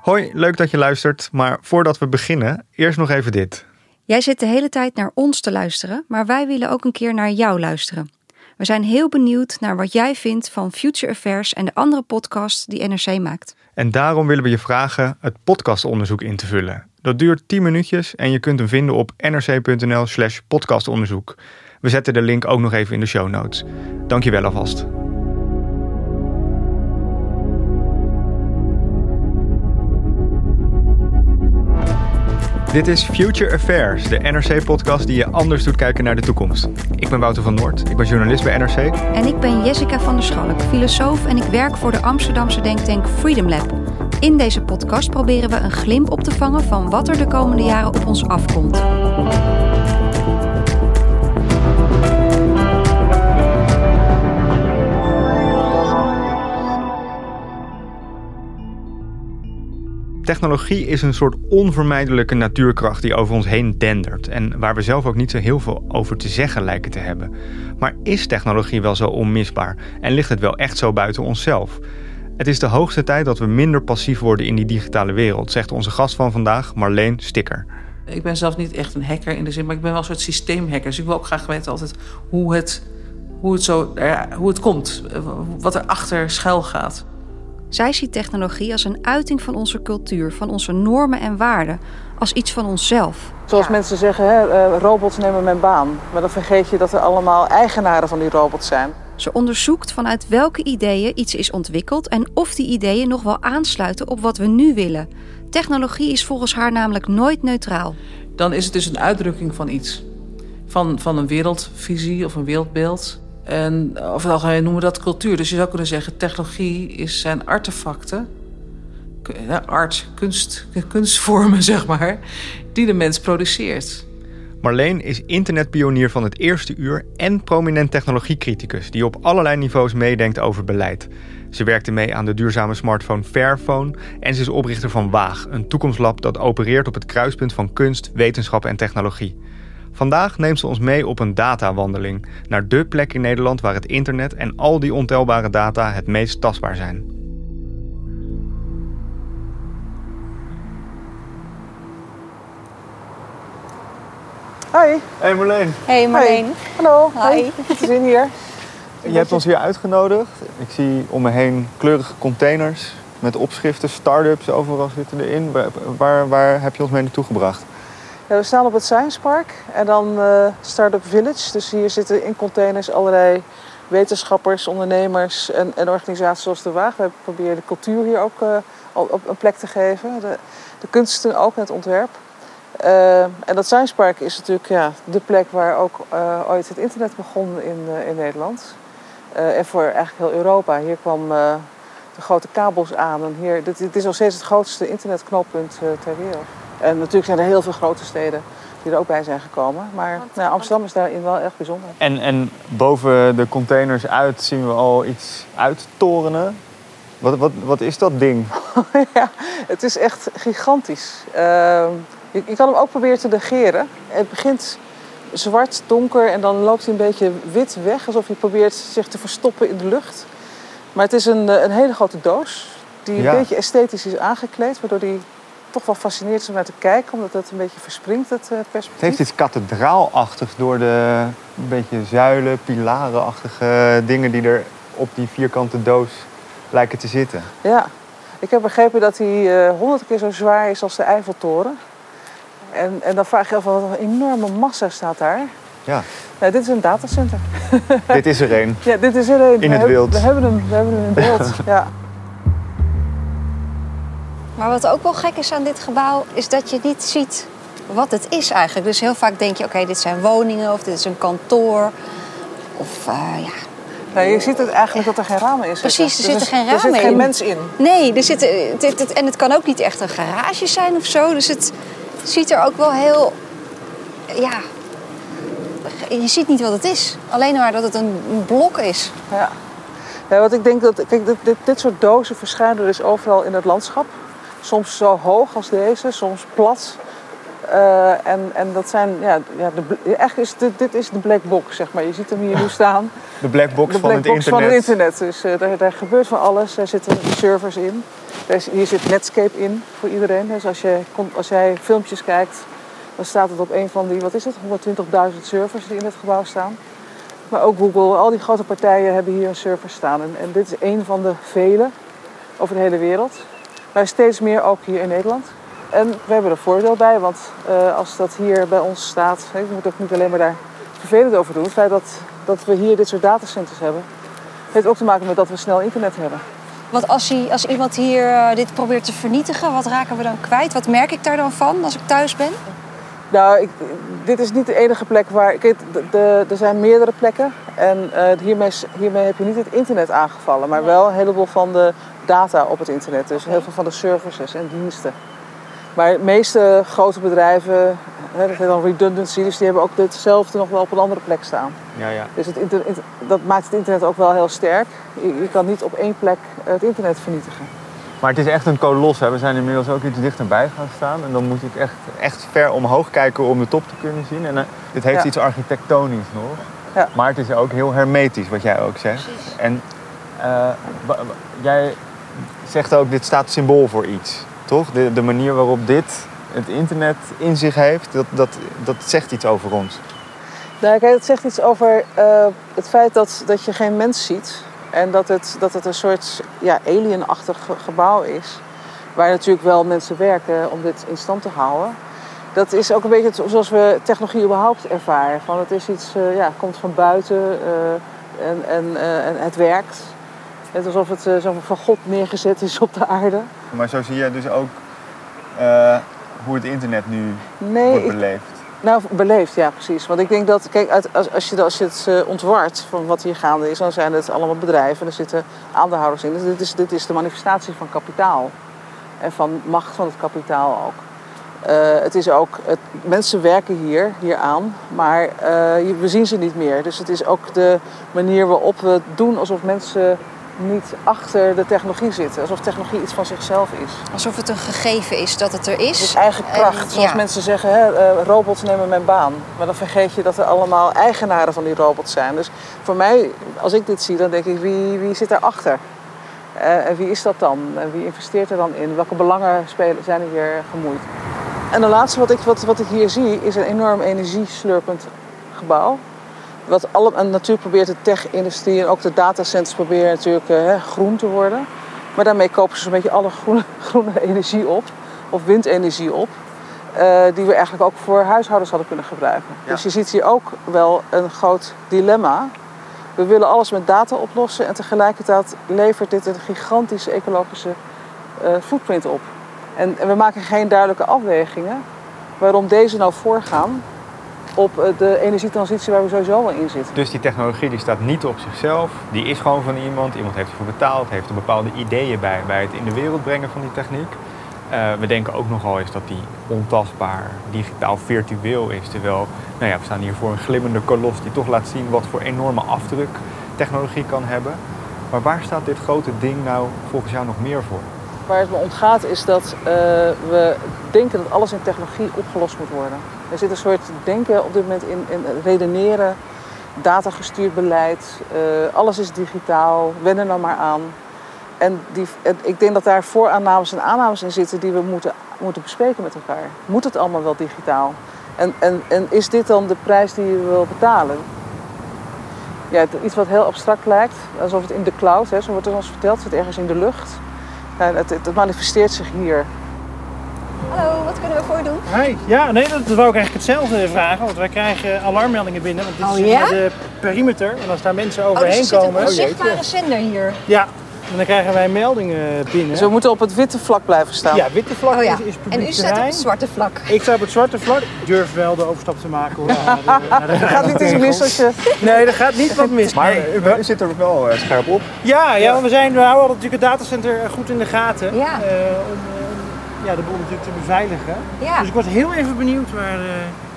Hoi, leuk dat je luistert. Maar voordat we beginnen, eerst nog even dit. Jij zit de hele tijd naar ons te luisteren, maar wij willen ook een keer naar jou luisteren. We zijn heel benieuwd naar wat jij vindt van Future Affairs en de andere podcasts die NRC maakt. En daarom willen we je vragen het podcastonderzoek in te vullen. Dat duurt 10 minuutjes en je kunt hem vinden op nrc.nl/slash podcastonderzoek. We zetten de link ook nog even in de show notes. Dankjewel alvast. Dit is Future Affairs, de NRC-podcast die je anders doet kijken naar de toekomst. Ik ben Wouter van Noord, ik ben journalist bij NRC. En ik ben Jessica van der Schalk, filosoof en ik werk voor de Amsterdamse denktank Freedom Lab. In deze podcast proberen we een glimp op te vangen van wat er de komende jaren op ons afkomt. Technologie is een soort onvermijdelijke natuurkracht die over ons heen dendert en waar we zelf ook niet zo heel veel over te zeggen lijken te hebben. Maar is technologie wel zo onmisbaar en ligt het wel echt zo buiten onszelf? Het is de hoogste tijd dat we minder passief worden in die digitale wereld, zegt onze gast van vandaag, Marleen Sticker. Ik ben zelf niet echt een hacker in de zin, maar ik ben wel een soort systeemhacker. Dus ik wil ook graag weten altijd hoe het, hoe het, zo, hoe het komt, wat er achter schuil gaat. Zij ziet technologie als een uiting van onze cultuur, van onze normen en waarden, als iets van onszelf. Zoals mensen zeggen, hè, eh, robots nemen mijn baan. Maar dan vergeet je dat er allemaal eigenaren van die robots zijn. Ze onderzoekt vanuit welke ideeën iets is ontwikkeld en of die ideeën nog wel aansluiten op wat we nu willen. Technologie is volgens haar namelijk nooit neutraal. Dan is het dus een uitdrukking van iets. Van, van een wereldvisie of een wereldbeeld. En over het algemeen noemen we dat cultuur. Dus je zou kunnen zeggen, technologie is, zijn artefacten, art, kunst, kunstvormen, zeg maar, die de mens produceert. Marleen is internetpionier van het eerste uur en prominent technologiecriticus die op allerlei niveaus meedenkt over beleid. Ze werkte mee aan de duurzame smartphone Fairphone en ze is oprichter van Waag, een toekomstlab dat opereert op het kruispunt van kunst, wetenschap en technologie. Vandaag neemt ze ons mee op een datawandeling naar dé plek in Nederland waar het internet en al die ontelbare data het meest tastbaar zijn. Hoi. Hey Marleen. Hey Marleen. Hey. Hallo. Hi. Goed te zien hier. Je hebt ons hier uitgenodigd. Ik zie om me heen kleurige containers met opschriften, start-ups, overal zitten erin. Waar, waar heb je ons mee naartoe gebracht? We staan op het Science Park en dan uh, Startup Village. Dus hier zitten in containers allerlei wetenschappers, ondernemers en, en organisaties zoals de Waag. We proberen de cultuur hier ook uh, op een plek te geven. De, de kunsten ook, het ontwerp. Uh, en dat Science Park is natuurlijk ja, de plek waar ook ooit het internet begon in, in Nederland. en voor eigenlijk heel Europa. Hier kwam de grote kabels aan. En hier, dit, dit is nog steeds het grootste internetknooppunt ter wereld. En natuurlijk zijn er heel veel grote steden die er ook bij zijn gekomen. Maar nou, Amsterdam is daarin wel echt bijzonder. En, en boven de containers uit zien we al iets uittorenen. Wat, wat, wat is dat ding? ja, het is echt gigantisch. Uh, je, je, kan hem ook proberen te negeren. Het begint zwart, donker en dan loopt hij een beetje wit weg. Alsof hij probeert zich te verstoppen in de lucht. Maar het is een, een hele grote doos die een ja. beetje esthetisch is aangekleed. Waardoor die toch wel fascineert is om naar te kijken, omdat het een beetje verspringt, het perspectief. Het heeft iets kathedraalachtigs door de een beetje zuilen, pilarenachtige dingen die er op die vierkante doos lijken te zitten. Ja, ik heb begrepen dat hij honderd uh, keer zo zwaar is als de Eiffeltoren. En, en dan vraag je af, wat een enorme massa staat daar. Ja. Nou, dit is een datacenter. dit is er een. Ja, dit is er een. In we het wild. We hebben hem, we hebben hem in beeld. ja. Maar wat ook wel gek is aan dit gebouw, is dat je niet ziet wat het is eigenlijk. Dus heel vaak denk je, oké, dit zijn woningen of dit is een kantoor. Of uh, ja, Nee, je ziet het eigenlijk dat er geen ramen in zitten. Precies, er Dus zitten geen Er zit ramen geen in. mens in. Nee, er zit, het, het- het- en het kan ook niet echt een garage zijn of zo. Dus het ziet er ook wel heel. Ja. Je ziet niet wat het is. Alleen maar dat het een een blok is. Ja. ja, want ik denk dat... Kijk, dit, dit, dit soort dozen verschijnen dus overal in het landschap. Soms zo hoog als deze, soms plat. Eh, en, en dat zijn... Ja, ja, de, eigenlijk is dit, dit is de black box, zeg maar. Je ziet hem hier nu staan. De black box de van black het box internet. van het internet. Dus eh, daar, daar gebeurt van alles. Daar zitten servers in. Daar is- hier zit Netscape in voor iedereen. Dus als, je, komt- als jij filmpjes kijkt, dan staat het op een van die, wat is het, 120.000 servers die in het gebouw staan. Maar ook Google, al die grote partijen hebben hier een server staan. En, en dit is één van de vele over de hele wereld. Maar steeds meer ook hier in Nederland. En we hebben er voordeel bij, want eh, als dat hier bij ons staat, je moet ook niet alleen maar daar vervelend over doen. Het feit dat, dat we hier dit soort datacenters hebben, heeft ook te maken met dat we snel internet hebben. Want als, hij, als iemand hier eh, dit probeert te vernietigen, wat raken we dan kwijt? Wat merk ik daar dan van als ik thuis ben? Nou, ik, dit is niet de enige plek waar. Kijk, er zijn meerdere plekken. En eh, hiermee, hiermee heb je niet het internet aangevallen, maar wel een heleboel van de data op het internet. Dus heel veel van de services en diensten. Maar de meeste grote bedrijven, hè, dat heet dan redundancy, dus die hebben ook hetzelfde nog wel op een andere plek staan. Ja, ja. Dus het inter- inter- dat maakt het internet ook wel heel sterk. Je, je kan niet op één plek het internet vernietigen. Maar het is echt een kolos. Hè. We zijn inmiddels ook iets dichterbij gaan staan. En dan moet ik echt, echt ver omhoog kijken om de top te kunnen zien. En eh, dit heeft Ja. iets architectonisch nog. Ja. Maar het is ook heel hermetisch, wat jij ook zegt. En eh, jij zegt ook, dit staat symbool voor iets. Toch? De, manier waarop dit het internet in zich heeft, dat, dat, dat zegt iets over ons. Nou, kijk, het zegt iets over eh, het feit dat, dat je geen mens ziet. En dat het, dat het een soort ja, alienachtig ge- gebouw is. Waar natuurlijk wel mensen werken om dit in stand te houden. Dat is ook een beetje zoals we technologie überhaupt ervaren. Van het is iets, eh, ja, komt van buiten eh, en, en, en het werkt. Is alsof het zo van God neergezet is op de aarde. Maar zo zie je dus ook eh, hoe het internet nu Nee, wordt ik, beleefd. Nou, beleefd, ja, precies. Want ik denk dat, kijk, als, als, je, als je het eh, ontwart van wat hier gaande is, dan zijn het allemaal bedrijven en er zitten aandeelhouders in. Dus dit is, dit is de manifestatie van kapitaal en van macht van het kapitaal ook. Het is ook, het, mensen werken hier, hier aan, maar we zien ze niet meer. Dus het is ook de manier waarop we doen alsof mensen niet achter de technologie zitten. Alsof technologie iets van zichzelf is. Alsof het een gegeven is dat het er is. Het is eigen kracht. En, Zoals ja. mensen zeggen, hè, eh, robots nemen mijn baan. Maar dan vergeet je dat er allemaal eigenaren van die robots zijn. Dus voor mij, als ik dit zie, dan denk ik, wie, wie zit daarachter? Eh en wie is dat dan? En wie investeert er dan in? Welke belangen spelen, zijn er hier gemoeid? En de laatste wat ik, wat, wat ik hier zie, is een enorm energieslurpend gebouw. Wat alle, en natuurlijk probeert de tech-industrie en ook de datacenters proberen natuurlijk eh, hè, groen te worden. Maar daarmee kopen ze zo'n beetje alle groene, groene energie op, of windenergie op, eh, die we eigenlijk ook voor huishoudens hadden kunnen gebruiken. Ja. Dus je ziet hier ook wel een groot dilemma. We willen alles met data oplossen en tegelijkertijd levert dit een gigantische ecologische eh, footprint op. En, en we maken geen duidelijke afwegingen waarom deze nou voorgaan op eh, de energietransitie waar we sowieso wel in zitten. Dus die technologie die staat niet op zichzelf. Die is gewoon van iemand. Iemand heeft ervoor betaald. Heeft er bepaalde ideeën bij. Bij het in de wereld brengen van die techniek. Eh, we denken ook nogal eens dat die ontastbaar, digitaal, virtueel is. Terwijl, nou ja, we staan hier voor een glimmende kolos die toch laat zien wat voor enorme afdruk technologie kan hebben. Maar waar staat dit grote ding nou volgens jou nog meer voor? Waar het me om gaat is dat eh, we denken dat alles in technologie opgelost moet worden. Er zit een soort denken op dit moment in, in redeneren, datagestuurd beleid, eh, alles is digitaal, wen er nou maar aan. En die, ik denk dat daar vooraannames en aannames in zitten die we moeten, moeten bespreken met elkaar. Moet het allemaal wel digitaal? En, en, en is dit dan de prijs die je wil betalen? Ja, het- iets wat heel abstract lijkt, alsof het in de cloud, hè, zo wordt het ons verteld, zit ergens in de lucht. Ja, het, manifesteert zich hier. Hallo, wat kunnen we voor je doen? Hi. Ja, nee, dat wou ik eigenlijk hetzelfde vragen. Want wij krijgen alarmmeldingen binnen. Want dit Oh, is ja? de perimeter. En als daar mensen Oh, dus er overheen zit een komen. onzichtbare zender hier. Ja, En dan krijgen wij meldingen binnen. Dus we moeten op het witte vlak blijven staan. Ja, witte vlak Oh ja. is, is publiek En u staat op het zwarte vlak. Ik sta op het zwarte vlak. Ik durf wel de overstap te maken hoor. naar de- naar de- Er gaat niet iets mis als je... Nee, er gaat niet wat mis. Maar Nee. u zit er wel eh, scherp op. Ja, ja, want we, zijn, we houden natuurlijk het datacenter goed in de gaten. Ja. eh, om eh, ja, de boel natuurlijk te beveiligen. Ja. Dus ik was heel even benieuwd waar... eh,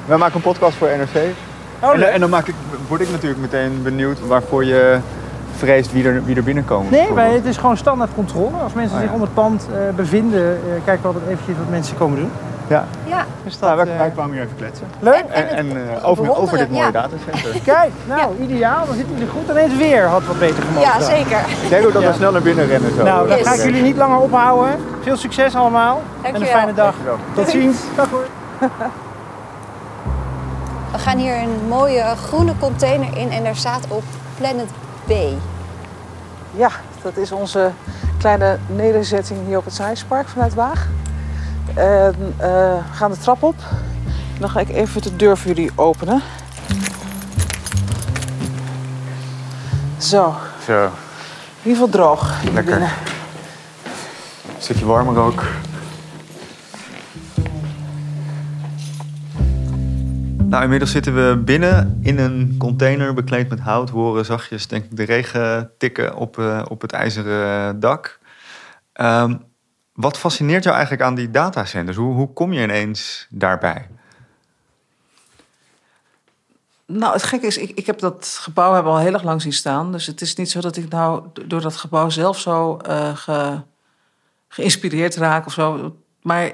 Wij maken een podcast voor NRC. Oh, en, en dan maak ik, word ik natuurlijk meteen benieuwd waarvoor je vreest wie er, wie er binnenkomen. Nee, wij, bijvoorbeeld. het is gewoon standaard controle. Als mensen Oh, zich ja. onder het pand eh, bevinden, eh, kijken we altijd eventjes wat mensen komen doen. Ja. Ja. Dus Nou, wij, eh, wij kwamen hier even kletsen. leuk. En- En, het en eh, over, over dit mooie ja. datacenter. Kijk, nou, ideaal. Dan zitten jullie goed. Ineens weer had wat beter gemogen. Ja, zeker. Jij doet dat Ja. we snel naar binnen rennen zo. Nou, dan Yes. ga ik jullie niet langer ophouden. Veel succes allemaal. En een fijne dag. Dankjewel. Tot ziens. Dag hoor. We gaan hier een mooie groene container in en daar staat op Planet B. Ja, dat is onze kleine nederzetting hier op het Science Park vanuit Waag. En eh, we gaan de trap op. En dan ga ik even de deur voor jullie openen. Zo, Zo, in ieder geval droog. Lekker. binnen. een stukje warmer ook. Nou, inmiddels zitten we binnen in een container bekleed met hout. Horen zachtjes, denk ik, de regen tikken op, eh, op het ijzeren dak. Ehm, wat fascineert jou eigenlijk aan die datacenters? Hoe, hoe kom je ineens daarbij? Nou, het gekke is, ik, ik heb dat gebouw hebben al heel erg lang zien staan. Dus het is niet zo dat ik nou door dat gebouw zelf zo eh, ge- geïnspireerd raak of zo. Maar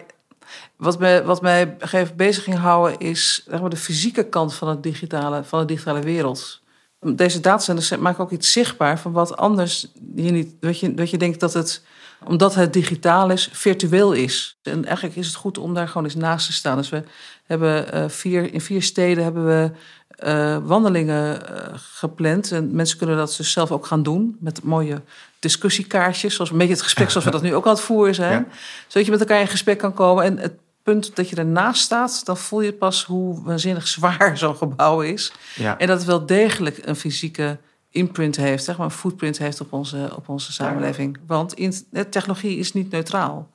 wat, me, wat mij moment bezig ging houden, is de fysieke kant van, het digitale, van de digitale wereld. Deze datacenters maken ook iets zichtbaar van wat anders je niet. Wat je, wat je denkt dat het, omdat het digitaal is, virtueel is. En eigenlijk is het goed om daar gewoon eens naast te staan. Dus we hebben eh, vier, in vier steden hebben we eh, wandelingen eh, gepland. En mensen kunnen dat dus zelf ook gaan doen. Met mooie discussiekaartjes. Zoals een beetje het gesprek zoals we dat nu ook aan het voeren zijn. Zodat je met elkaar in gesprek kan komen. En het punt dat je ernaast staat, dan voel je pas hoe waanzinnig zwaar zo'n gebouw is. Ja. En dat het wel degelijk een fysieke imprint heeft, zeg maar, een footprint heeft op onze, op onze samenleving. Want in, technologie is niet neutraal.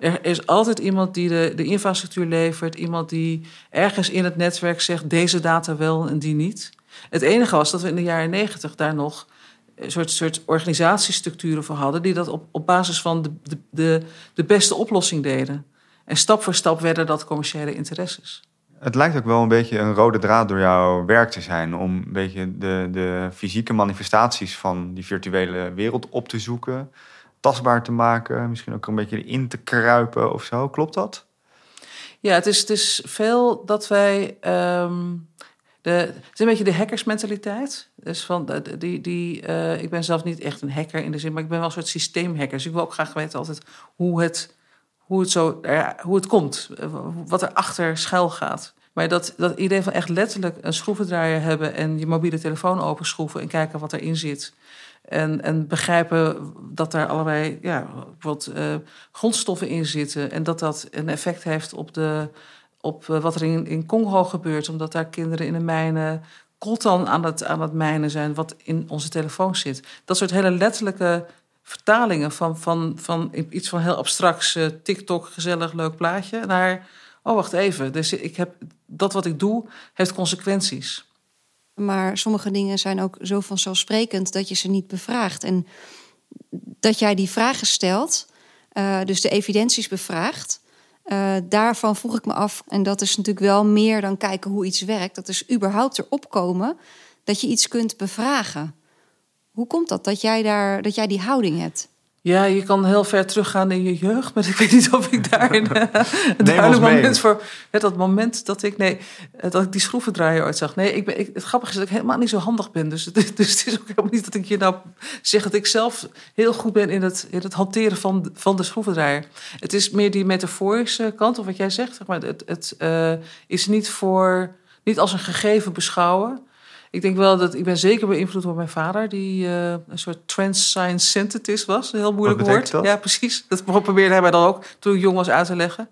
Er is altijd iemand die de, de infrastructuur levert, iemand die ergens in het netwerk zegt deze data wel en die niet. Het enige was dat we in de jaren negentig daar nog een soort, soort organisatiestructuren voor hadden, die dat op, op basis van de, de, de, beste oplossing deden. En stap voor stap werden dat commerciële interesses. Het lijkt ook wel een beetje een rode draad door jouw werk te zijn. Om een beetje de, de fysieke manifestaties van die virtuele wereld op te zoeken. Tastbaar te maken. Misschien ook een beetje in te kruipen of zo. Klopt dat? Ja, het is, het is veel dat wij. ehm, de, het is een beetje de hackersmentaliteit. Dus van die, die, eh, ik ben zelf niet echt een hacker in de zin, maar ik ben wel een soort systeemhacker. Dus ik wil ook graag weten altijd hoe het, hoe het, zo, er- hoe het komt, eh, wat er achter schuil gaat. Maar dat, dat idee van echt letterlijk een schroevendraaier hebben en je mobiele telefoon openschroeven en kijken wat erin zit. En, en begrijpen dat daar allerlei ja, eh, grondstoffen in zitten. En dat dat een effect heeft op, de, op eh, wat er in, in Congo gebeurt. Omdat daar kinderen in de mijnen coltan aan het, aan het mijnen zijn, wat in onze telefoon zit. Dat soort hele letterlijke vertalingen van, van, van iets van heel abstracts, eh, TikTok, gezellig, leuk plaatje, naar, oh wacht even, dus ik heb, dat wat ik doe heeft consequenties. Maar sommige dingen zijn ook zo vanzelfsprekend dat je ze niet bevraagt. En dat jij die vragen stelt, eh, dus de evidenties bevraagt, eh, daarvan vroeg ik me af. En dat is natuurlijk wel meer dan kijken hoe iets werkt. Dat is überhaupt erop komen dat je iets kunt bevragen. Hoe komt dat dat jij, daar, dat jij die houding hebt? Ja, je kan heel ver teruggaan in je jeugd, maar ik weet niet of ik daar een, eh, duidelijk moment voor. Dat moment dat ik, nee, eh, dat ik die schroevendraaier ooit zag. Nee, ik ben, ik, het grappige is dat ik helemaal niet zo handig ben. Dus, het is- dus het is ook helemaal niet dat ik je nou zeg dat ik zelf heel goed ben in het, in het hanteren van, de- van de schroevendraaier. Het is meer die metaforische kant, of wat jij zegt. Zeg maar, het het eh, is niet, voor, niet als een gegeven beschouwen. Ik denk wel dat ik ben zeker beïnvloed door mijn vader, die uh, een soort trans science scientist was. Een heel moeilijk woord. Dat? Ja, precies. Dat probeerde hij mij dan ook toen ik jong was uit te leggen.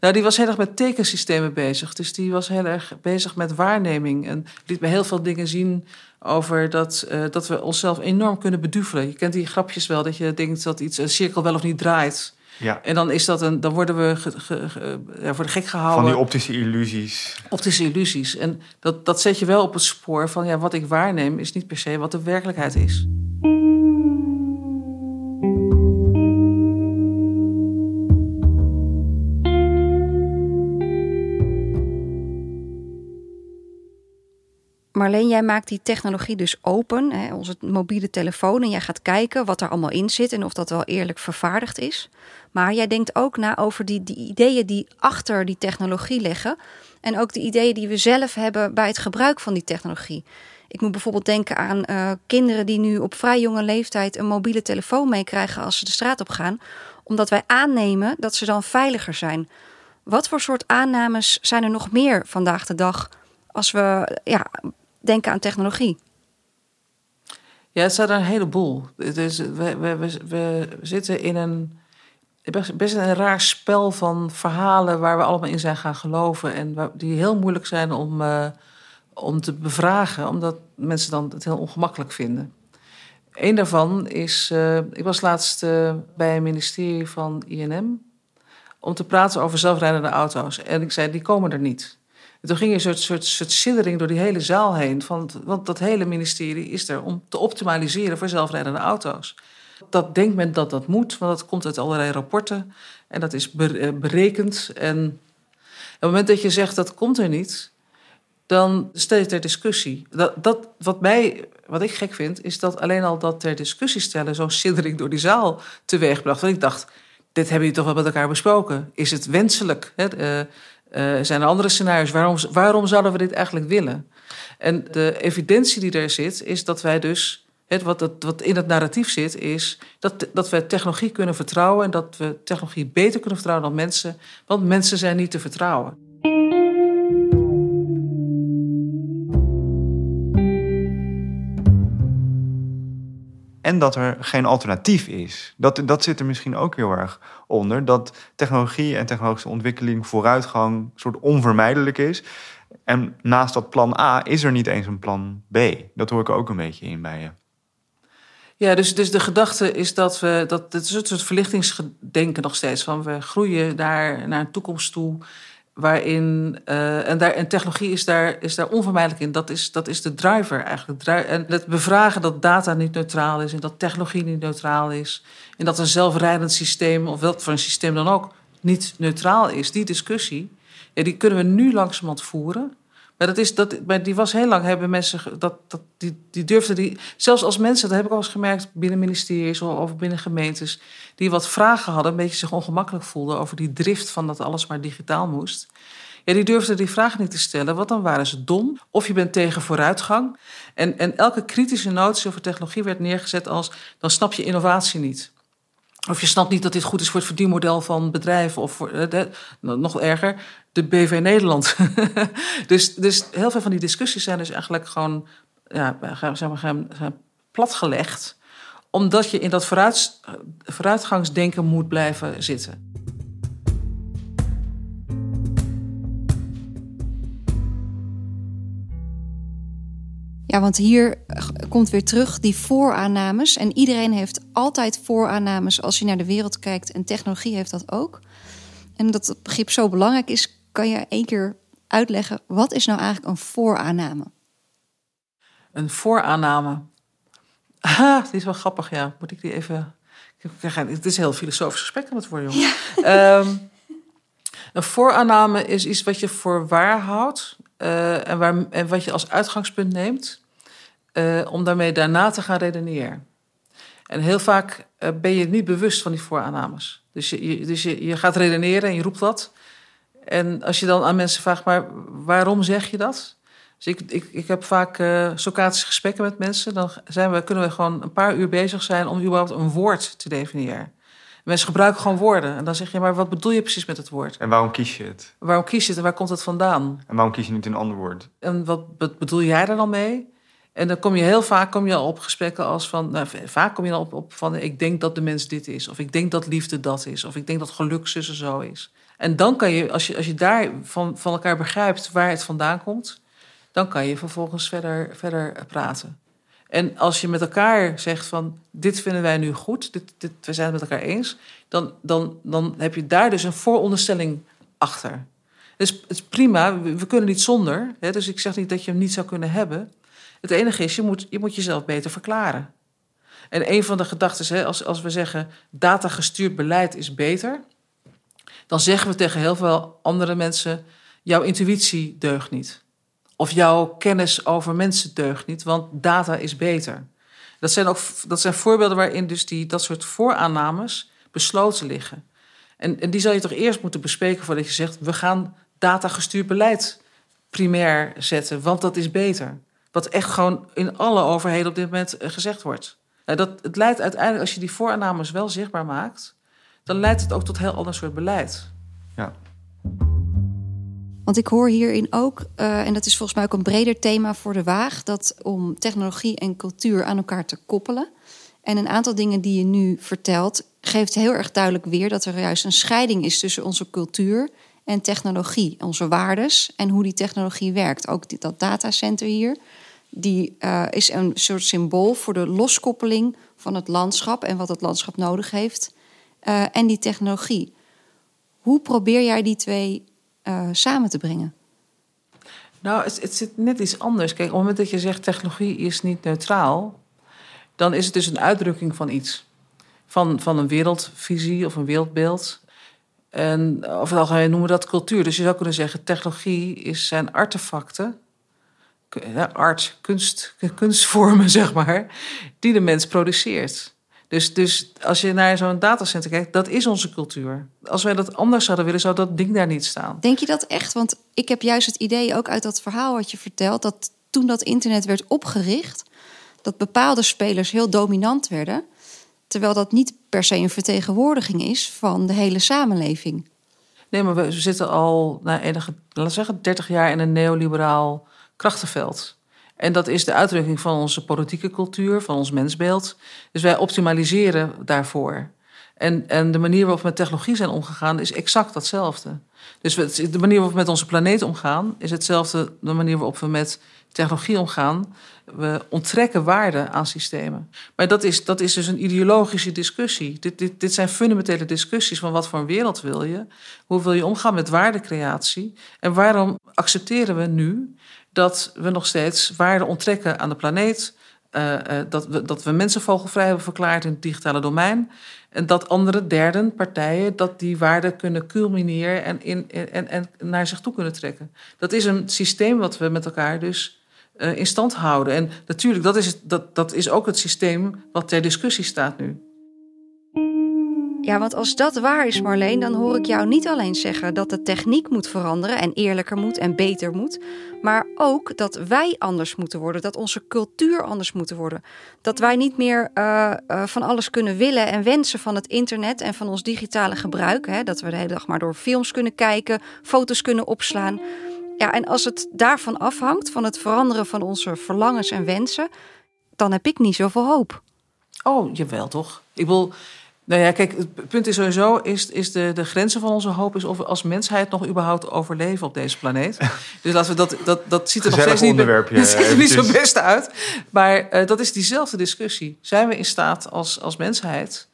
Nou, die was heel erg met tekensystemen bezig. Dus die was heel erg bezig met waarneming. En liet me heel veel dingen zien over dat, uh, dat we onszelf enorm kunnen beduvelen. Je kent die grapjes wel, dat je denkt dat iets een cirkel wel of niet draait. Ja. En dan, is dat een, dan worden we ge, ge, ge, ja, voor de gek gehouden. Van die optische illusies. Optische illusies. En dat, dat zet je wel op het spoor van ja, wat ik waarneem is niet per se wat de werkelijkheid is. Marleen, jij maakt die technologie dus open, hè, onze mobiele telefoon, en jij gaat kijken wat er allemaal in zit en of dat wel eerlijk vervaardigd is. Maar jij denkt ook na over die, die ideeën die achter die technologie liggen en ook de ideeën die we zelf hebben bij het gebruik van die technologie. Ik moet bijvoorbeeld denken aan uh, kinderen die nu op vrij jonge leeftijd een mobiele telefoon meekrijgen als ze de straat op gaan, omdat wij aannemen dat ze dan veiliger zijn. Wat voor soort aannames zijn er nog meer vandaag de dag als we ja, denken aan technologie? Ja, het zijn er een heleboel. Dus we, we, we, zitten in een best een raar spel van verhalen waar we allemaal in zijn gaan geloven. En die heel moeilijk zijn om, uh, om te bevragen, omdat mensen dan het heel ongemakkelijk vinden. Eén daarvan is, uh, ik was laatst uh, bij een ministerie van INM om te praten over zelfrijdende auto's. En ik zei, die komen er niet. En toen ging een soort, soort, soort siddering door die hele zaal heen. Van, want dat hele ministerie is er om te optimaliseren voor zelfrijdende auto's. Dat denkt men dat dat moet, want dat komt uit allerlei rapporten. En dat is berekend. En op het moment dat je zegt dat komt er niet, dan stel je ter discussie. Dat, dat, wat, mij, wat ik gek vind, is dat alleen al dat ter discussie stellen zo'n siddering door die zaal teweegbracht. Want ik dacht, dit hebben jullie toch wel met elkaar besproken. Is het wenselijk? Hè? Uh, uh, zijn er andere scenario's? Waarom, waarom zouden we dit eigenlijk willen? En de evidentie die er zit, is dat wij dus het, wat, wat in het narratief zit, is dat, dat we technologie kunnen vertrouwen en dat we technologie beter kunnen vertrouwen dan mensen, want mensen zijn niet te vertrouwen. En dat er geen alternatief is. Dat, dat zit er misschien ook heel erg onder. Dat technologie en technologische ontwikkeling, vooruitgang, soort onvermijdelijk is. En naast dat plan A is er niet eens een plan B. Dat hoor ik ook een beetje in bij je. Ja, dus, dus de gedachte is dat we, dat het is een soort verlichtingsdenken nog steeds. Van we groeien daar naar een toekomst toe. Waarin, uh, en, daar, en technologie is daar, is daar onvermijdelijk in. Dat is, dat is de driver eigenlijk. En het bevragen dat data niet neutraal is en dat technologie niet neutraal is. En dat een zelfrijdend systeem, of welk voor een systeem dan ook, niet neutraal is. Die discussie, die kunnen we nu langzamerhand voeren. Maar, dat is, dat, maar die was heel lang, hebben mensen, dat, dat, die, die durfden die, zelfs als mensen, dat heb ik al eens gemerkt binnen ministeries of binnen gemeentes, die wat vragen hadden, een beetje zich ongemakkelijk voelden over die drift van dat alles maar digitaal moest. Ja, die durfden die vragen niet te stellen, want dan waren ze dom. Of je bent tegen vooruitgang. En, en elke kritische notie over technologie werd neergezet als, dan snap je innovatie niet. Of je snapt niet dat dit goed is voor het verdienmodel van bedrijven. Of voor, de, nog erger, de BV Nederland. dus, dus heel veel van die discussies zijn dus eigenlijk gewoon ja, zeg maar, gaan, platgelegd. Omdat je in dat vooruit, vooruitgangsdenken moet blijven zitten. Ja, want hier komt weer terug die vooraannames. En iedereen heeft altijd vooraannames als je naar de wereld kijkt. En technologie heeft dat ook. En dat het begrip zo belangrijk is, kan je één keer uitleggen. Wat is nou eigenlijk een vooraanname? Een vooraanname. Ah, die is wel grappig, ja. Moet ik die even. Het is een heel filosofisch gesprek aan het worden, jongen. Ja. Um, een vooraanname is iets wat je voor waar houdt. Uh, en, waar, en wat je als uitgangspunt neemt. Uh, om daarmee daarna te gaan redeneren. En heel vaak uh, ben je niet bewust van die vooraannames. Dus, je, je, dus je, je gaat redeneren en je roept wat. En als je dan aan mensen vraagt, maar waarom zeg je dat? Dus ik, ik, ik heb vaak uh, Socratische gesprekken met mensen. Dan zijn we, kunnen we gewoon een paar uur bezig zijn om überhaupt een woord te definiëren. Mensen gebruiken gewoon woorden. En dan zeg je, maar wat bedoel je precies met het woord? En waarom kies je het? Waarom kies je het en waar komt het vandaan? En waarom kies je niet een ander woord? En wat bedoel jij daar dan mee? En dan kom je heel vaak kom je op gesprekken als van, nou, vaak kom je al op, op van, ik denk dat de mens dit is, of ik denk dat liefde dat is, of ik denk dat geluk zussen zo is. En dan kan je, als je, als je daar van, van elkaar begrijpt waar het vandaan komt, dan kan je vervolgens verder, verder praten. En als je met elkaar zegt van dit vinden wij nu goed, dit, we zijn het met elkaar eens, dan, dan, dan heb je daar dus een vooronderstelling achter. Dus het is prima, we, kunnen niet zonder. Hè, dus ik zeg niet dat je hem niet zou kunnen hebben. Het enige is, je moet, je moet jezelf beter verklaren. En een van de gedachten, als, als we zeggen datagestuurd beleid is beter, dan zeggen we tegen heel veel andere mensen: jouw intuïtie deugt niet. Of jouw kennis over mensen deugt niet, want data is beter. Dat zijn, ook, dat zijn voorbeelden waarin dus die, dat soort vooraannames besloten liggen. En, en die zal je toch eerst moeten bespreken voordat je zegt: we gaan datagestuurd beleid primair zetten, want dat is beter. Wat echt gewoon in alle overheden op dit moment eh, gezegd wordt. Nou, dat, het leidt uiteindelijk, als je die vooraannames wel zichtbaar maakt, dan leidt het ook tot heel ander soort beleid. Ja. Want ik hoor hierin ook, uh, en dat is volgens mij ook een breder thema voor de Waag, dat om technologie en cultuur aan elkaar te koppelen. En een aantal dingen die je nu vertelt, geeft heel erg duidelijk weer dat er juist een scheiding is tussen onze cultuur en technologie, onze waardes en hoe die technologie werkt. Ook dat datacenter hier, die uh, is een soort symbool voor de loskoppeling van het landschap en wat het landschap nodig heeft uh, en die technologie. Hoe probeer jij die twee uh, samen te brengen? Nou, het, het zit net iets anders. Kijk, op het moment dat je zegt technologie is niet neutraal, dan is het dus een uitdrukking van iets. Van, van een wereldvisie of een wereldbeeld. En over het algemeen noemen we dat cultuur. Dus je zou kunnen zeggen, technologie is, zijn artefacten, art, kunst, kunstvormen, zeg maar, die de mens produceert. Dus, dus als je naar zo'n datacenter kijkt, dat is onze cultuur. Als wij dat anders zouden willen, zou dat ding daar niet staan. Denk je dat echt? Want ik heb juist het idee, ook uit dat verhaal wat je vertelt, dat toen dat internet werd opgericht, dat bepaalde spelers heel dominant werden. Terwijl dat niet per se een vertegenwoordiging is van de hele samenleving. Nee, maar we zitten al, nou, enige, laten we zeggen, 30 jaar in een neoliberaal krachtenveld. En dat is de uitdrukking van onze politieke cultuur, van ons mensbeeld. Dus wij optimaliseren daarvoor. En, en de manier waarop we met technologie zijn omgegaan is exact datzelfde. Dus de manier waarop we met onze planeet omgaan is hetzelfde de manier waarop we met technologie omgaan. We onttrekken waarde aan systemen. Maar dat is, dat is dus een ideologische discussie. Dit, dit, dit zijn fundamentele discussies van wat voor een wereld wil je? Hoe wil je omgaan met waardecreatie? En waarom accepteren we nu dat we nog steeds waarde onttrekken aan de planeet? Uh, uh, dat, we, dat we mensen vogelvrij hebben verklaard in het digitale domein. En dat andere derden, partijen, dat die waarden kunnen culmineren en, in, en, en naar zich toe kunnen trekken. Dat is een systeem wat we met elkaar dus uh, in stand houden. En natuurlijk, dat is, dat, dat is ook het systeem wat ter discussie staat nu. Ja, want als dat waar is, Marleen, dan hoor ik jou niet alleen zeggen dat de techniek moet veranderen en eerlijker moet en beter moet, maar ook dat wij anders moeten worden, dat onze cultuur anders moet worden. Dat wij niet meer uh, uh, van alles kunnen willen en wensen van het internet en van ons digitale gebruik. Hè, dat we de hele dag maar door films kunnen kijken, foto's kunnen opslaan. Ja, en als het daarvan afhangt, van het veranderen van onze verlangens en wensen, dan heb ik niet zoveel hoop. Oh, jawel toch? Ik wil. Nou ja, kijk, het punt is sowieso, is, is de, de grenzen van onze hoop... is of we als mensheid nog überhaupt overleven op deze planeet. dus laten we dat, dat, dat ziet er nog steeds niet, dat ziet er niet zo best uit. Maar uh, dat is diezelfde discussie. Zijn we in staat als, als mensheid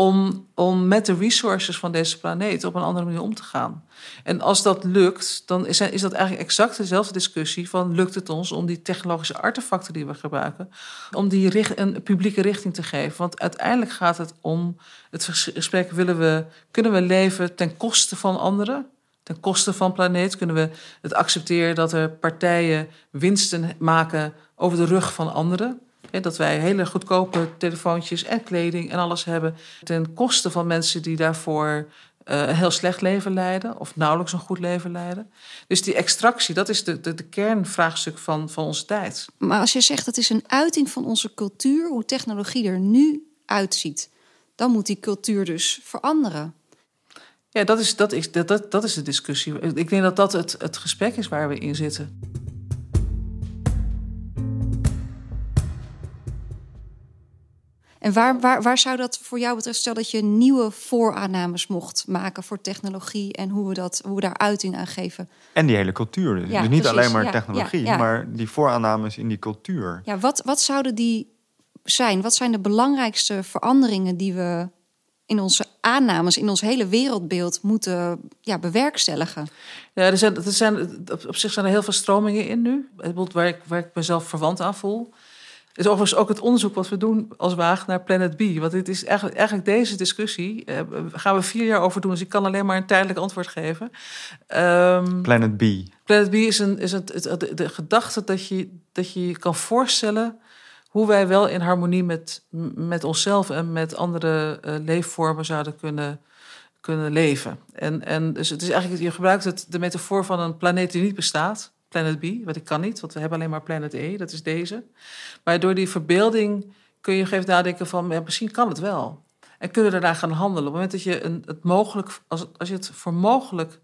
om, om met de resources van deze planeet op een andere manier om te gaan. En als dat lukt, dan is, is dat eigenlijk exact dezelfde discussie van lukt het ons om die technologische artefacten die we gebruiken, om die een publieke richting te geven. Want uiteindelijk gaat het om het gesprek, willen we, kunnen we leven ten koste van anderen? Ten koste van planeet kunnen we het accepteren dat er partijen winsten maken over de rug van anderen? Dat wij hele goedkope telefoontjes en kleding en alles hebben. Ten koste van mensen die daarvoor uh, een heel slecht leven leiden. Of nauwelijks een goed leven leiden. Dus die extractie, dat is de, de, de kernvraagstuk van, van onze tijd. Maar als je zegt dat is een uiting van onze cultuur, hoe technologie er nu uitziet. Dan moet die cultuur dus veranderen. Ja, dat is, dat is, dat, dat, dat is de discussie. Ik denk dat dat het, het gesprek is waar we in zitten. En waar, waar, waar zou dat voor jou betreft, stel dat je nieuwe vooraannames mocht maken voor technologie en hoe we, dat, hoe we daar uiting aan geven? En die hele cultuur. Dus, Ja, dus niet precies. alleen maar technologie, ja, ja. maar die vooraannames in die cultuur. Ja, wat, wat zouden die zijn? Wat zijn de belangrijkste veranderingen die we in onze aannames, in ons hele wereldbeeld moeten ja, bewerkstelligen? Ja, er zijn, er zijn, op, zich zijn er heel veel stromingen in nu. Bijvoorbeeld waar ik, waar ik mezelf verwant aan voel. Is overigens ook het onderzoek wat we doen als Waag naar Planet B. Want dit is eigenlijk, eigenlijk deze discussie eh, gaan we vier jaar over doen. Dus ik kan alleen maar een tijdelijk antwoord geven. Ehm, Planet B. Planet B is, een, is het, het- de, de gedachte dat je, dat je je kan voorstellen hoe wij wel in harmonie met, met onszelf en met andere eh, leefvormen zouden kunnen, kunnen leven. En, en dus het is eigenlijk, je gebruikt het, de metafoor van een planeet die niet bestaat, Planet B, wat ik kan niet, want we hebben alleen maar Planet E, dat is deze. Maar door die verbeelding kun je even nadenken van, misschien kan het wel. En kunnen we daarna gaan handelen. Op het moment dat je een, het mogelijk, als, als je het voor mogelijk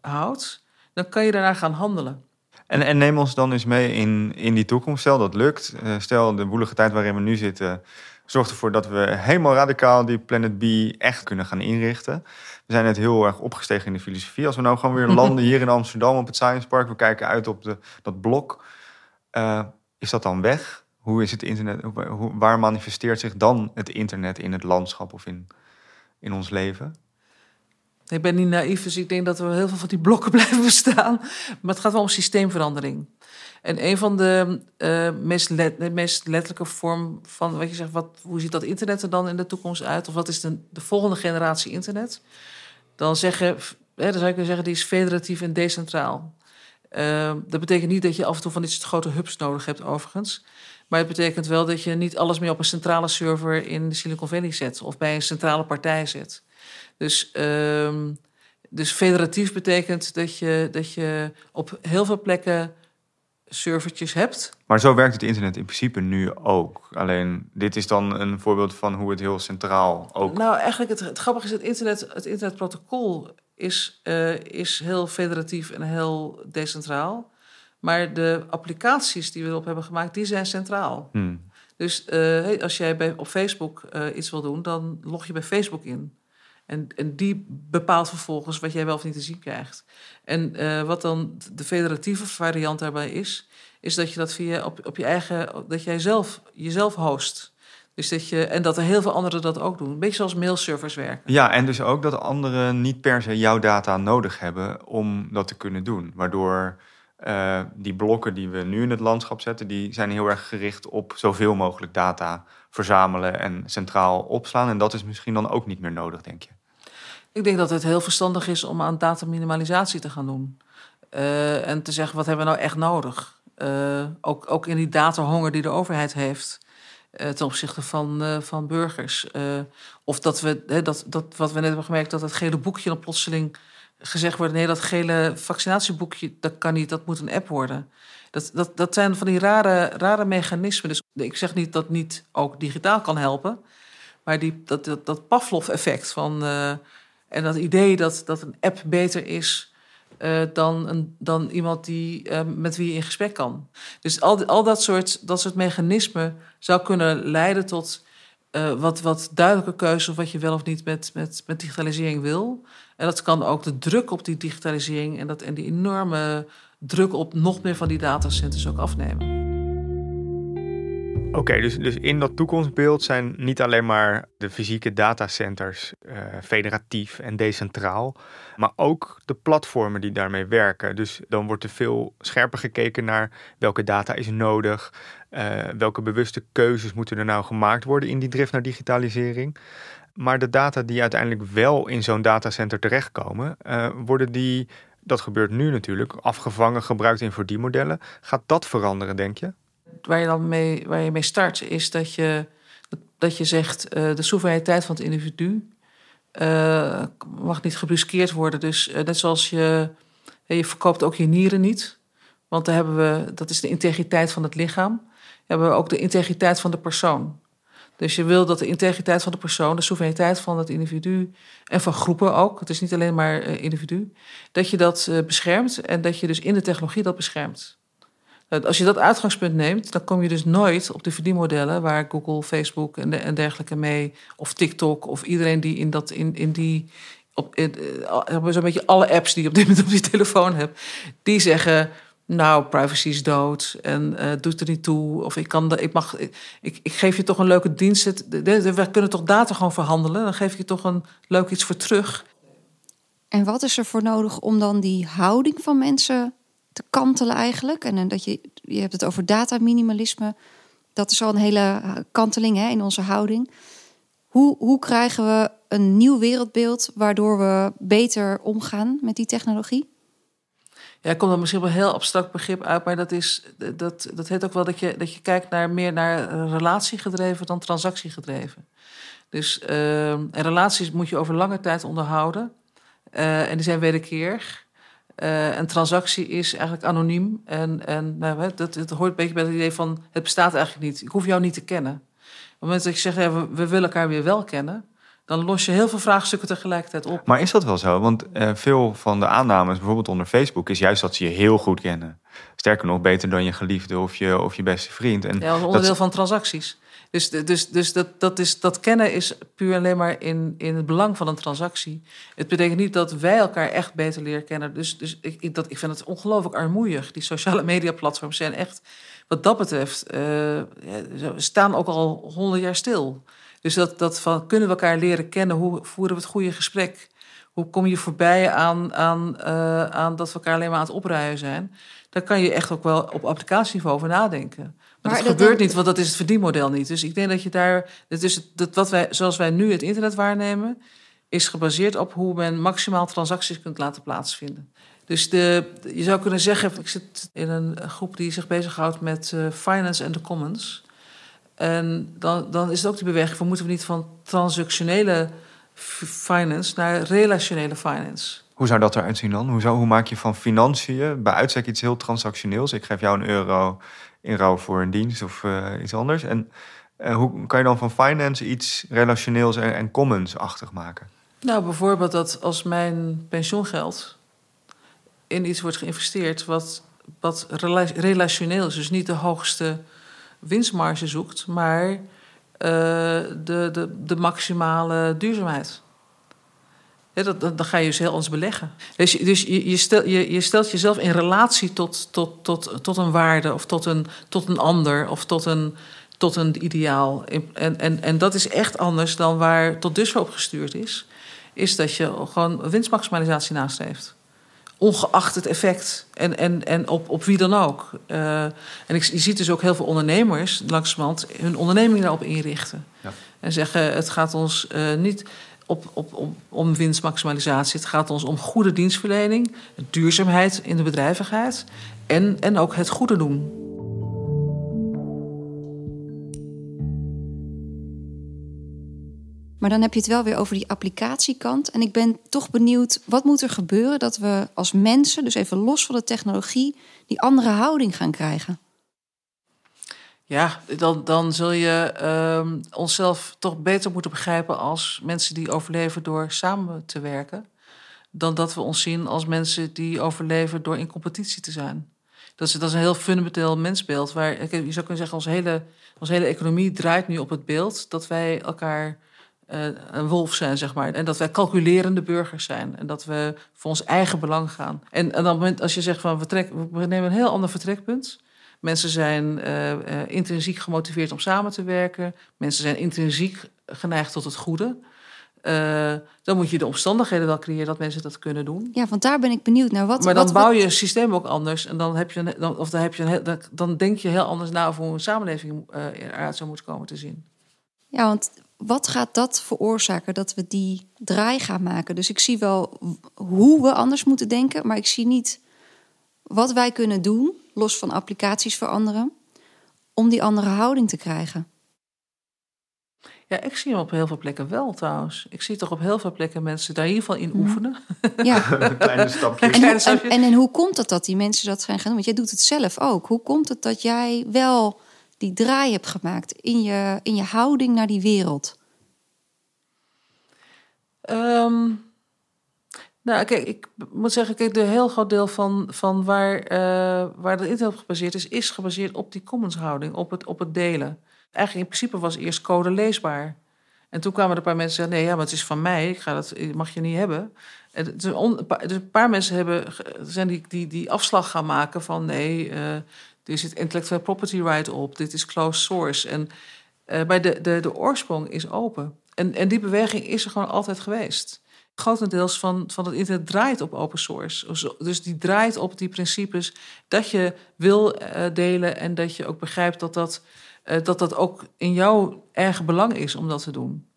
houdt, dan kan je daarna gaan handelen. En, en neem ons dan eens mee in, in die toekomst. Stel dat lukt. Eh, stel de woelige tijd waarin we nu zitten. Zorgt ervoor dat we helemaal radicaal die Planet B echt kunnen gaan inrichten. We zijn net heel erg opgestegen in de filosofie. Als we nou gewoon weer landen hier in Amsterdam op het Science Park. We kijken uit op de, dat blok. Eh, is dat dan weg? Hoe is het internet? hoe- waar manifesteert zich dan het internet in het landschap of in, in ons leven? Ik ben niet naïef, dus ik denk dat er heel veel van die blokken blijven bestaan. Maar het gaat wel om systeemverandering. En een van de eh, de meest letterlijke vorm van wat je zegt, wat, hoe ziet dat internet er dan in de toekomst uit? Of wat is de, de volgende generatie internet? Dan zeggen, hè, dan zou ik kunnen zeggen, die is federatief en decentraal. Eh, dat betekent niet dat je af en toe van dit grote hubs nodig hebt, overigens. Maar het betekent wel dat je niet alles meer op een centrale server in de Silicon Valley zet of bij een centrale partij zet. Dus, ehm, dus federatief betekent dat je, dat je op heel veel plekken servertjes hebt. Maar zo werkt het internet in principe nu ook. Alleen dit is dan een voorbeeld van hoe het heel centraal ook. Nou, eigenlijk het, het grappige is het internet, het internetprotocol is, eh, is heel federatief en heel decentraal. Maar de applicaties die we erop hebben gemaakt, die zijn centraal. Hmm. Dus eh, als jij bij, op Facebook eh, iets wil doen, dan log je bij Facebook in. En, en die bepaalt vervolgens wat jij wel of niet te zien krijgt. En eh, wat dan de federatieve variant daarbij is, is dat je dat via op, op je eigen, dat jij zelf jezelf host. Dus dat je, en dat er heel veel anderen dat ook doen. Een beetje zoals mailservers werken. Ja, en dus ook dat anderen niet per se jouw data nodig hebben om dat te kunnen doen. Waardoor eh, die blokken die we nu in het landschap zetten, die zijn heel erg gericht op zoveel mogelijk data verzamelen en centraal opslaan. En dat is misschien dan ook niet meer nodig, denk je. Ik denk dat het heel verstandig is om aan dataminimalisatie te gaan doen. Eh, en te zeggen, wat hebben we nou echt nodig? Eh, ook, ook in die datahonger die de overheid heeft eh, ten opzichte van, van burgers. Of dat we, dat, dat, wat we net hebben gemerkt, dat het gele boekje dan plotseling gezegd wordt... nee, dat gele vaccinatieboekje, dat kan niet, dat moet een app worden. Dat, dat, dat zijn van die rare, rare mechanismen. Dus ik zeg niet dat niet ook digitaal kan helpen... maar die, dat, dat, dat Pavlov-effect van... en dat idee dat, dat een app beter is eh, dan, een, dan iemand die, eh, met wie je in gesprek kan. Dus al, al dat, soort, dat soort mechanismen zou kunnen leiden tot eh, wat, wat duidelijke keuze of wat je wel of niet met, met, met digitalisering wil. En dat kan ook de druk op die digitalisering en, dat, en die enorme druk op nog meer van die datacenters ook afnemen. Oké, dus, dus in dat toekomstbeeld zijn niet alleen maar de fysieke datacenters eh, federatief en decentraal, maar ook de platformen die daarmee werken. Dus dan wordt er veel scherper gekeken naar welke data is nodig, eh, welke bewuste keuzes moeten er nou gemaakt worden in die drift naar digitalisering. Maar de data die uiteindelijk wel in zo'n datacenter terechtkomen, eh, worden die, dat gebeurt nu natuurlijk, afgevangen, gebruikt in verdienmodellen. Gaat dat veranderen, denk je? Waar je dan mee, waar je mee start, is dat je, dat je zegt eh, de soevereiniteit van het individu eh, mag niet gebruskeerd worden. Dus eh, net zoals je, je verkoopt ook je nieren niet. Want daar hebben we, dat is de integriteit van het lichaam. Hebben we ook de integriteit van de persoon. Dus je wil dat de integriteit van de persoon, de soevereiniteit van het individu en van groepen ook, het is niet alleen maar individu, dat je dat beschermt en dat je dus in de technologie dat beschermt. Als je dat uitgangspunt neemt, dan kom je dus nooit op de verdienmodellen waar Google, Facebook en, de- en dergelijke mee, of TikTok, of iedereen die in, dat, in, in die, op, eh, al- zo'n beetje alle apps die je op dit moment op je telefoon hebt, die zeggen, nou, privacy is dood en eh doet er niet toe, of ik kan, de, ik mag, ik, ik, geef je toch een leuke dienst, we kunnen toch data gewoon verhandelen, dan geef ik je toch een leuk iets voor terug. En wat is er voor nodig om dan die houding van mensen te kantelen eigenlijk? En dat je, je hebt het over dataminimalisme. Dat is al een hele eh, kanteling hè, in onze houding. Hoe, hoe krijgen we een nieuw wereldbeeld waardoor we beter omgaan met die technologie? Ja, ik kom dan misschien wel een heel abstract begrip uit, maar dat, is, dat, dat heet ook wel dat je, dat je kijkt naar meer naar relatiegedreven dan transactiegedreven. Dus eh, en relaties moet je over lange tijd onderhouden eh, en die zijn wederkerig. Eh een transactie is eigenlijk anoniem en, en nou, hè, dat, het hoort een beetje bij het idee van het bestaat eigenlijk niet. Ik hoef jou niet te kennen. Op het moment dat je zegt ja, we, we willen elkaar weer wel kennen, dan los je heel veel vraagstukken tegelijkertijd op. Maar is dat wel zo? Want eh, veel van de aannames, bijvoorbeeld onder Facebook, is juist dat ze je heel goed kennen. Sterker nog, beter dan je geliefde of je, of je beste vriend. En Ja, als dat- onderdeel van transacties. Dus, dus, dus dat, dat, is, dat kennen is puur alleen maar in, in het belang van een transactie. Het betekent niet dat wij elkaar echt beter leren kennen. Dus, dus ik, ik, vind het ongelooflijk armoeig. Die sociale mediaplatforms zijn echt, wat dat betreft, ze staan ook al honderd jaar stil. Dus dat, dat van kunnen we elkaar leren kennen? Hoe voeren we het goede gesprek? Hoe kom je voorbij aan, aan, eh, aan dat we elkaar alleen maar aan het opruien zijn? Daar kan je echt ook wel op applicatieniveau over nadenken. Maar, Maar dat dat gebeurt dan- niet, want dat is het verdienmodel niet. Dus ik denk dat je daar. Het is het, dat wat wij, zoals wij nu het internet waarnemen, is gebaseerd op hoe men maximaal transacties kunt laten plaatsvinden. Dus de, je zou kunnen zeggen, ik zit in een groep die zich bezighoudt met eh, finance en de commons. En dan, dan is het ook die beweging van moeten we niet van transactionele finance naar relationele finance. Hoe zou dat eruit zien dan? Hoe, zou, hoe maak je van financiën bij uitstek iets heel transactioneels? Ik geef jou een euro in ruil voor een dienst of eh, iets anders. En eh, hoe kan je dan van finance iets relationeels en, commons-achtig maken? Nou, bijvoorbeeld dat als mijn pensioengeld in iets wordt geïnvesteerd wat, wat rela- relationeel is, dus niet de hoogste winstmarge zoekt, maar eh, de, de, de maximale duurzaamheid. Dat, dat- dan ga je dus heel anders beleggen. Dus, je- dus je, je, stel, je, je stelt jezelf in relatie tot, tot, tot, tot een waarde of tot een, tot een ander of tot een, tot een ideaal. En, en, en dat is echt anders dan waar tot dusver op gestuurd is. Is dat je gewoon winstmaximalisatie nastreeft. Ongeacht het effect. En, en, en op, op wie dan ook. Eh, en ik, je ziet dus ook heel veel ondernemers langzamerhand hun onderneming daarop inrichten. Ja. En zeggen: het gaat ons eh, niet op, op, om winstmaximalisatie. Het gaat ons om goede dienstverlening, duurzaamheid in de bedrijvigheid. En, en ook het goede doen. Maar dan heb je het wel weer over die applicatiekant. En ik ben toch benieuwd, wat moet er gebeuren dat we als mensen, dus even los van de technologie, die andere houding gaan krijgen? Ja, dan, dan zul je ehm, onszelf toch beter moeten begrijpen als mensen die overleven door samen te werken. Dan dat we ons zien als mensen die overleven door in competitie te zijn. Dat is, dat is een heel fundamenteel mensbeeld. Waar, je zou kunnen zeggen, onze hele, onze hele economie draait nu op het beeld dat wij elkaar eh, een wolf zijn, zeg maar. En dat wij calculerende burgers zijn. En dat we voor ons eigen belang gaan. En, en dan als je zegt van we nemen een heel ander vertrekpunt. Mensen zijn eh, eh, intrinsiek gemotiveerd om samen te werken. Mensen zijn intrinsiek geneigd tot het goede. Eh, dan moet je de omstandigheden wel creëren dat mensen dat kunnen doen. Ja, want daar ben ik benieuwd naar. Wat, maar dan wat, bouw je een systeem ook anders. En dan, heb je dan, of dan, heb je dan, denk je heel anders na over hoe een samenleving eh, eruit zou moeten komen te zien. Ja, want wat gaat dat veroorzaken dat we die draai gaan maken? Dus ik zie wel hoe we anders moeten denken, maar ik zie niet wat wij kunnen doen, los van applicaties veranderen, om die andere houding te krijgen. Ja, ik zie hem op heel veel plekken wel trouwens. Ik zie toch op heel veel plekken mensen daar in ieder geval in oefenen. Ja. Kleine stapjes. En, hoe, Kleine en, stapjes. en, en hoe komt het dat die mensen dat zijn gaan doen? Want jij doet het zelf ook. Hoe komt het dat jij wel die draai hebt gemaakt in je, in je houding naar die wereld? Ehm, Nou, kijk, ik moet zeggen, kijk, de heel groot deel van, van waar, uh, waar de internet op gebaseerd is, is gebaseerd op die commons-houding, op het, op het delen. Eigenlijk in principe was eerst code leesbaar. En toen kwamen er een paar mensen zeggen: nee, ja, maar het is van mij, ik ga dat, mag je niet hebben. En dus een paar mensen hebben, zijn die, die, die afslag gaan maken van nee, uh, er zit intellectual property right op, dit is closed source. En uh, bij de, de, de oorsprong is open. En, en die beweging is er gewoon altijd geweest grotendeels van, van het internet draait op open source. Dus die draait op die principes dat je wil uh, delen en dat je ook begrijpt dat dat, uh, dat dat ook in jouw eigen belang is om dat te doen.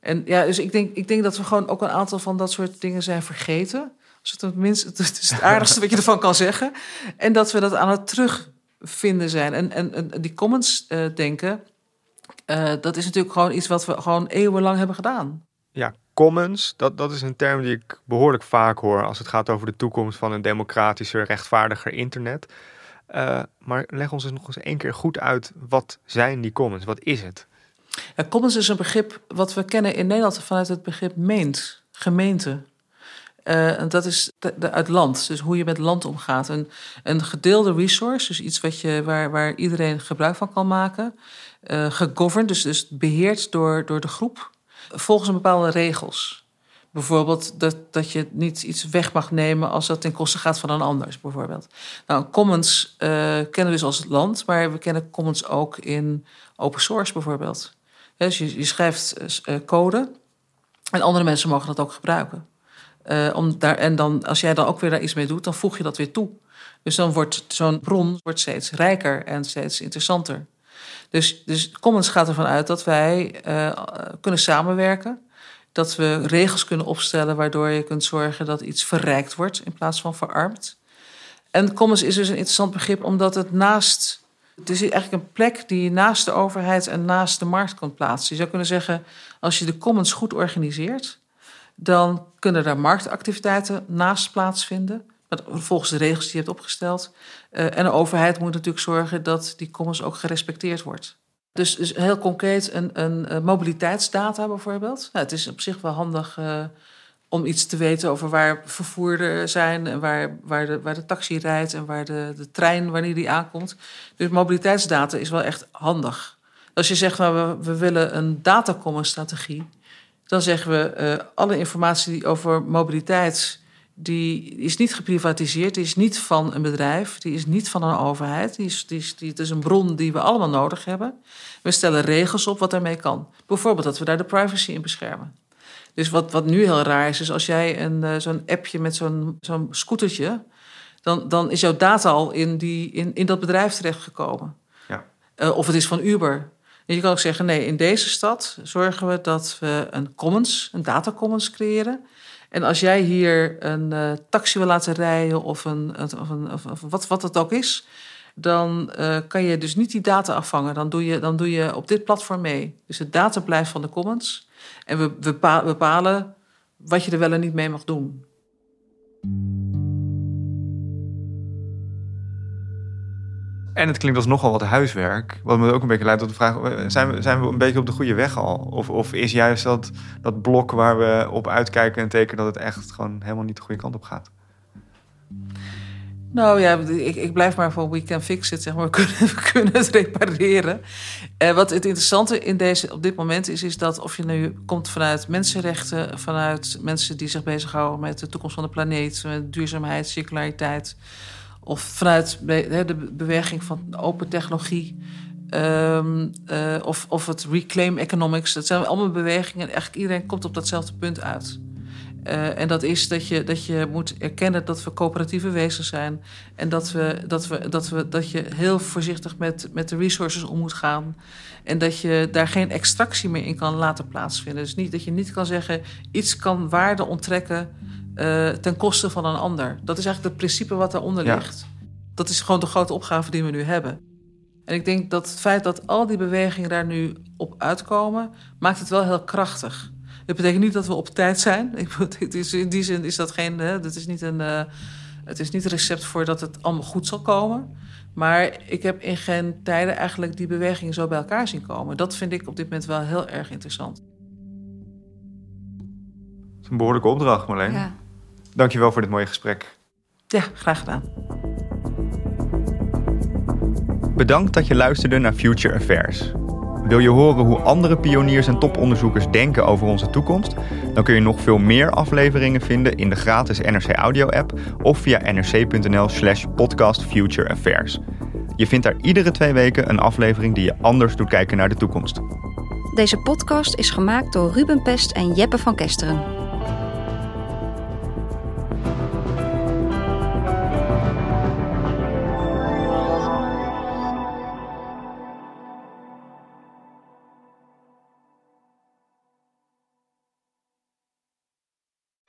En ja, dus ik denk, ik denk dat we gewoon ook een aantal van dat soort dingen zijn vergeten. Als het, het is het aardigste wat je ervan kan zeggen. En dat we dat aan het terugvinden zijn. En, en, en die comments uh, denken, dat is natuurlijk gewoon iets wat we gewoon eeuwenlang hebben gedaan. Ja, commons, dat, dat is een term die ik behoorlijk vaak hoor als het gaat over de toekomst van een democratischer, rechtvaardiger internet. Uh, maar leg ons eens nog eens één keer goed uit, wat zijn die commons? Wat is het? Commons is een begrip wat we kennen in Nederland vanuit het begrip meent, gemeente. Uh, en dat is uit land, dus hoe je met land omgaat. Een, een gedeelde resource, dus iets wat je, waar, waar iedereen gebruik van kan maken. Uh, gegoverned, dus, dus beheerd door, door de groep volgens een bepaalde regels. Bijvoorbeeld dat, dat je niet iets weg mag nemen als dat ten koste gaat van een ander. Bijvoorbeeld. Nou, commons uh, kennen we dus als land, maar we kennen commons ook in open source bijvoorbeeld. dus je, je schrijft uh, code en andere mensen mogen dat ook gebruiken. Om daar, en dan, als jij dan ook weer daar iets mee doet, dan voeg je dat weer toe. Dus dan wordt zo'n bron wordt steeds rijker en steeds interessanter. Dus, dus Commons gaat ervan uit dat wij uh, kunnen samenwerken. Dat we regels kunnen opstellen waardoor je kunt zorgen dat iets verrijkt wordt in plaats van verarmd. En Commons is dus een interessant begrip omdat het naast. Het is eigenlijk een plek die je naast de overheid en naast de markt kan plaatsen. Je zou kunnen zeggen, als je de Commons goed organiseert, dan kunnen daar marktactiviteiten naast plaatsvinden volgens de regels die je hebt opgesteld. Uh, en de overheid moet natuurlijk zorgen dat die commons ook gerespecteerd wordt. Dus, dus heel concreet een, een, een mobiliteitsdata bijvoorbeeld. Nou, het is op zich wel handig uh, om iets te weten over waar vervoerder zijn... en waar, waar, de, waar de taxi rijdt en waar de, de trein, wanneer die aankomt. Dus mobiliteitsdata is wel echt handig. Als je zegt, nou, we, we willen een datacommon-strategie... dan zeggen we alle informatie die over mobiliteit die is niet geprivatiseerd, die is niet van een bedrijf, die is niet van een overheid. Die is, die is, die, het is een bron die we allemaal nodig hebben. We stellen regels op wat daarmee kan. Bijvoorbeeld dat we daar de privacy in beschermen. Dus wat, wat nu heel raar is, is als jij een, uh, zo'n appje met zo'n zo'n scootertje, dan, dan is jouw data al in, die, in, in dat bedrijf terechtgekomen. Ja. Uh, of het is van Uber. En je kan ook zeggen, nee, in deze stad zorgen we dat we een commons, een data commons creëren en als jij hier een uh, taxi wil laten rijden of, een, of, een, of, wat, wat het ook is, dan uh, kan je dus niet die data afvangen. Dan doe, je, dan doe je op dit platform mee. Dus de data blijft van de commons. En we, we bepalen wat je er wel en niet mee mag doen. En het klinkt als nogal wat huiswerk. Wat me ook een beetje leidt tot de vraag: zijn we, zijn we een beetje op de goede weg al? Of, of is juist dat, dat blok waar we op uitkijken en tekenen dat het echt gewoon helemaal niet de goede kant op gaat? Nou ja, ik, ik blijf maar voor we can fix it, zeg maar. We kunnen, kunnen het repareren. Uh, wat het interessante in deze, op dit moment is, is dat of je nu komt vanuit mensenrechten, vanuit mensen die zich bezighouden met de toekomst van de planeet, met duurzaamheid, circulariteit of vanuit de beweging van open technologie. Um, uh, of, of het reclaim economics. Dat zijn allemaal bewegingen. Eigenlijk iedereen komt op datzelfde punt uit. Uh, en dat is dat je, dat je moet erkennen dat we coöperatieve wezens zijn. En dat, we, dat, we, dat, we, dat je heel voorzichtig met, met de resources om moet gaan. En dat je daar geen extractie meer in kan laten plaatsvinden. Dus niet, dat je niet kan zeggen, iets kan waarde onttrekken uh, ten koste van een ander. Dat is eigenlijk het principe wat daaronder ja. ligt. Dat is gewoon de grote opgave die we nu hebben. En ik denk dat het feit dat al die bewegingen daar nu op uitkomen, maakt het wel heel krachtig. Dat betekent niet dat we op tijd zijn. Ik, is, in die zin is dat geen. Hè, dat is niet een. Uh, het is niet een recept voor dat het allemaal goed zal komen. Maar ik heb in geen tijden eigenlijk die bewegingen zo bij elkaar zien komen. Dat vind ik op dit moment wel heel erg interessant. Het is een behoorlijke opdracht, Marleen. Ja. Dankjewel voor dit mooie gesprek. Ja, graag gedaan. Bedankt dat je luisterde naar Future Affairs. Wil je horen hoe andere pioniers en toponderzoekers denken over onze toekomst? Dan kun je nog veel meer afleveringen vinden in de gratis NRC Audio app of via nrc.nl/slash podcast Future Affairs. Je vindt daar iedere twee weken een aflevering die je anders doet kijken naar de toekomst. Deze podcast is gemaakt door Ruben Pest en Jeppe van Kesteren.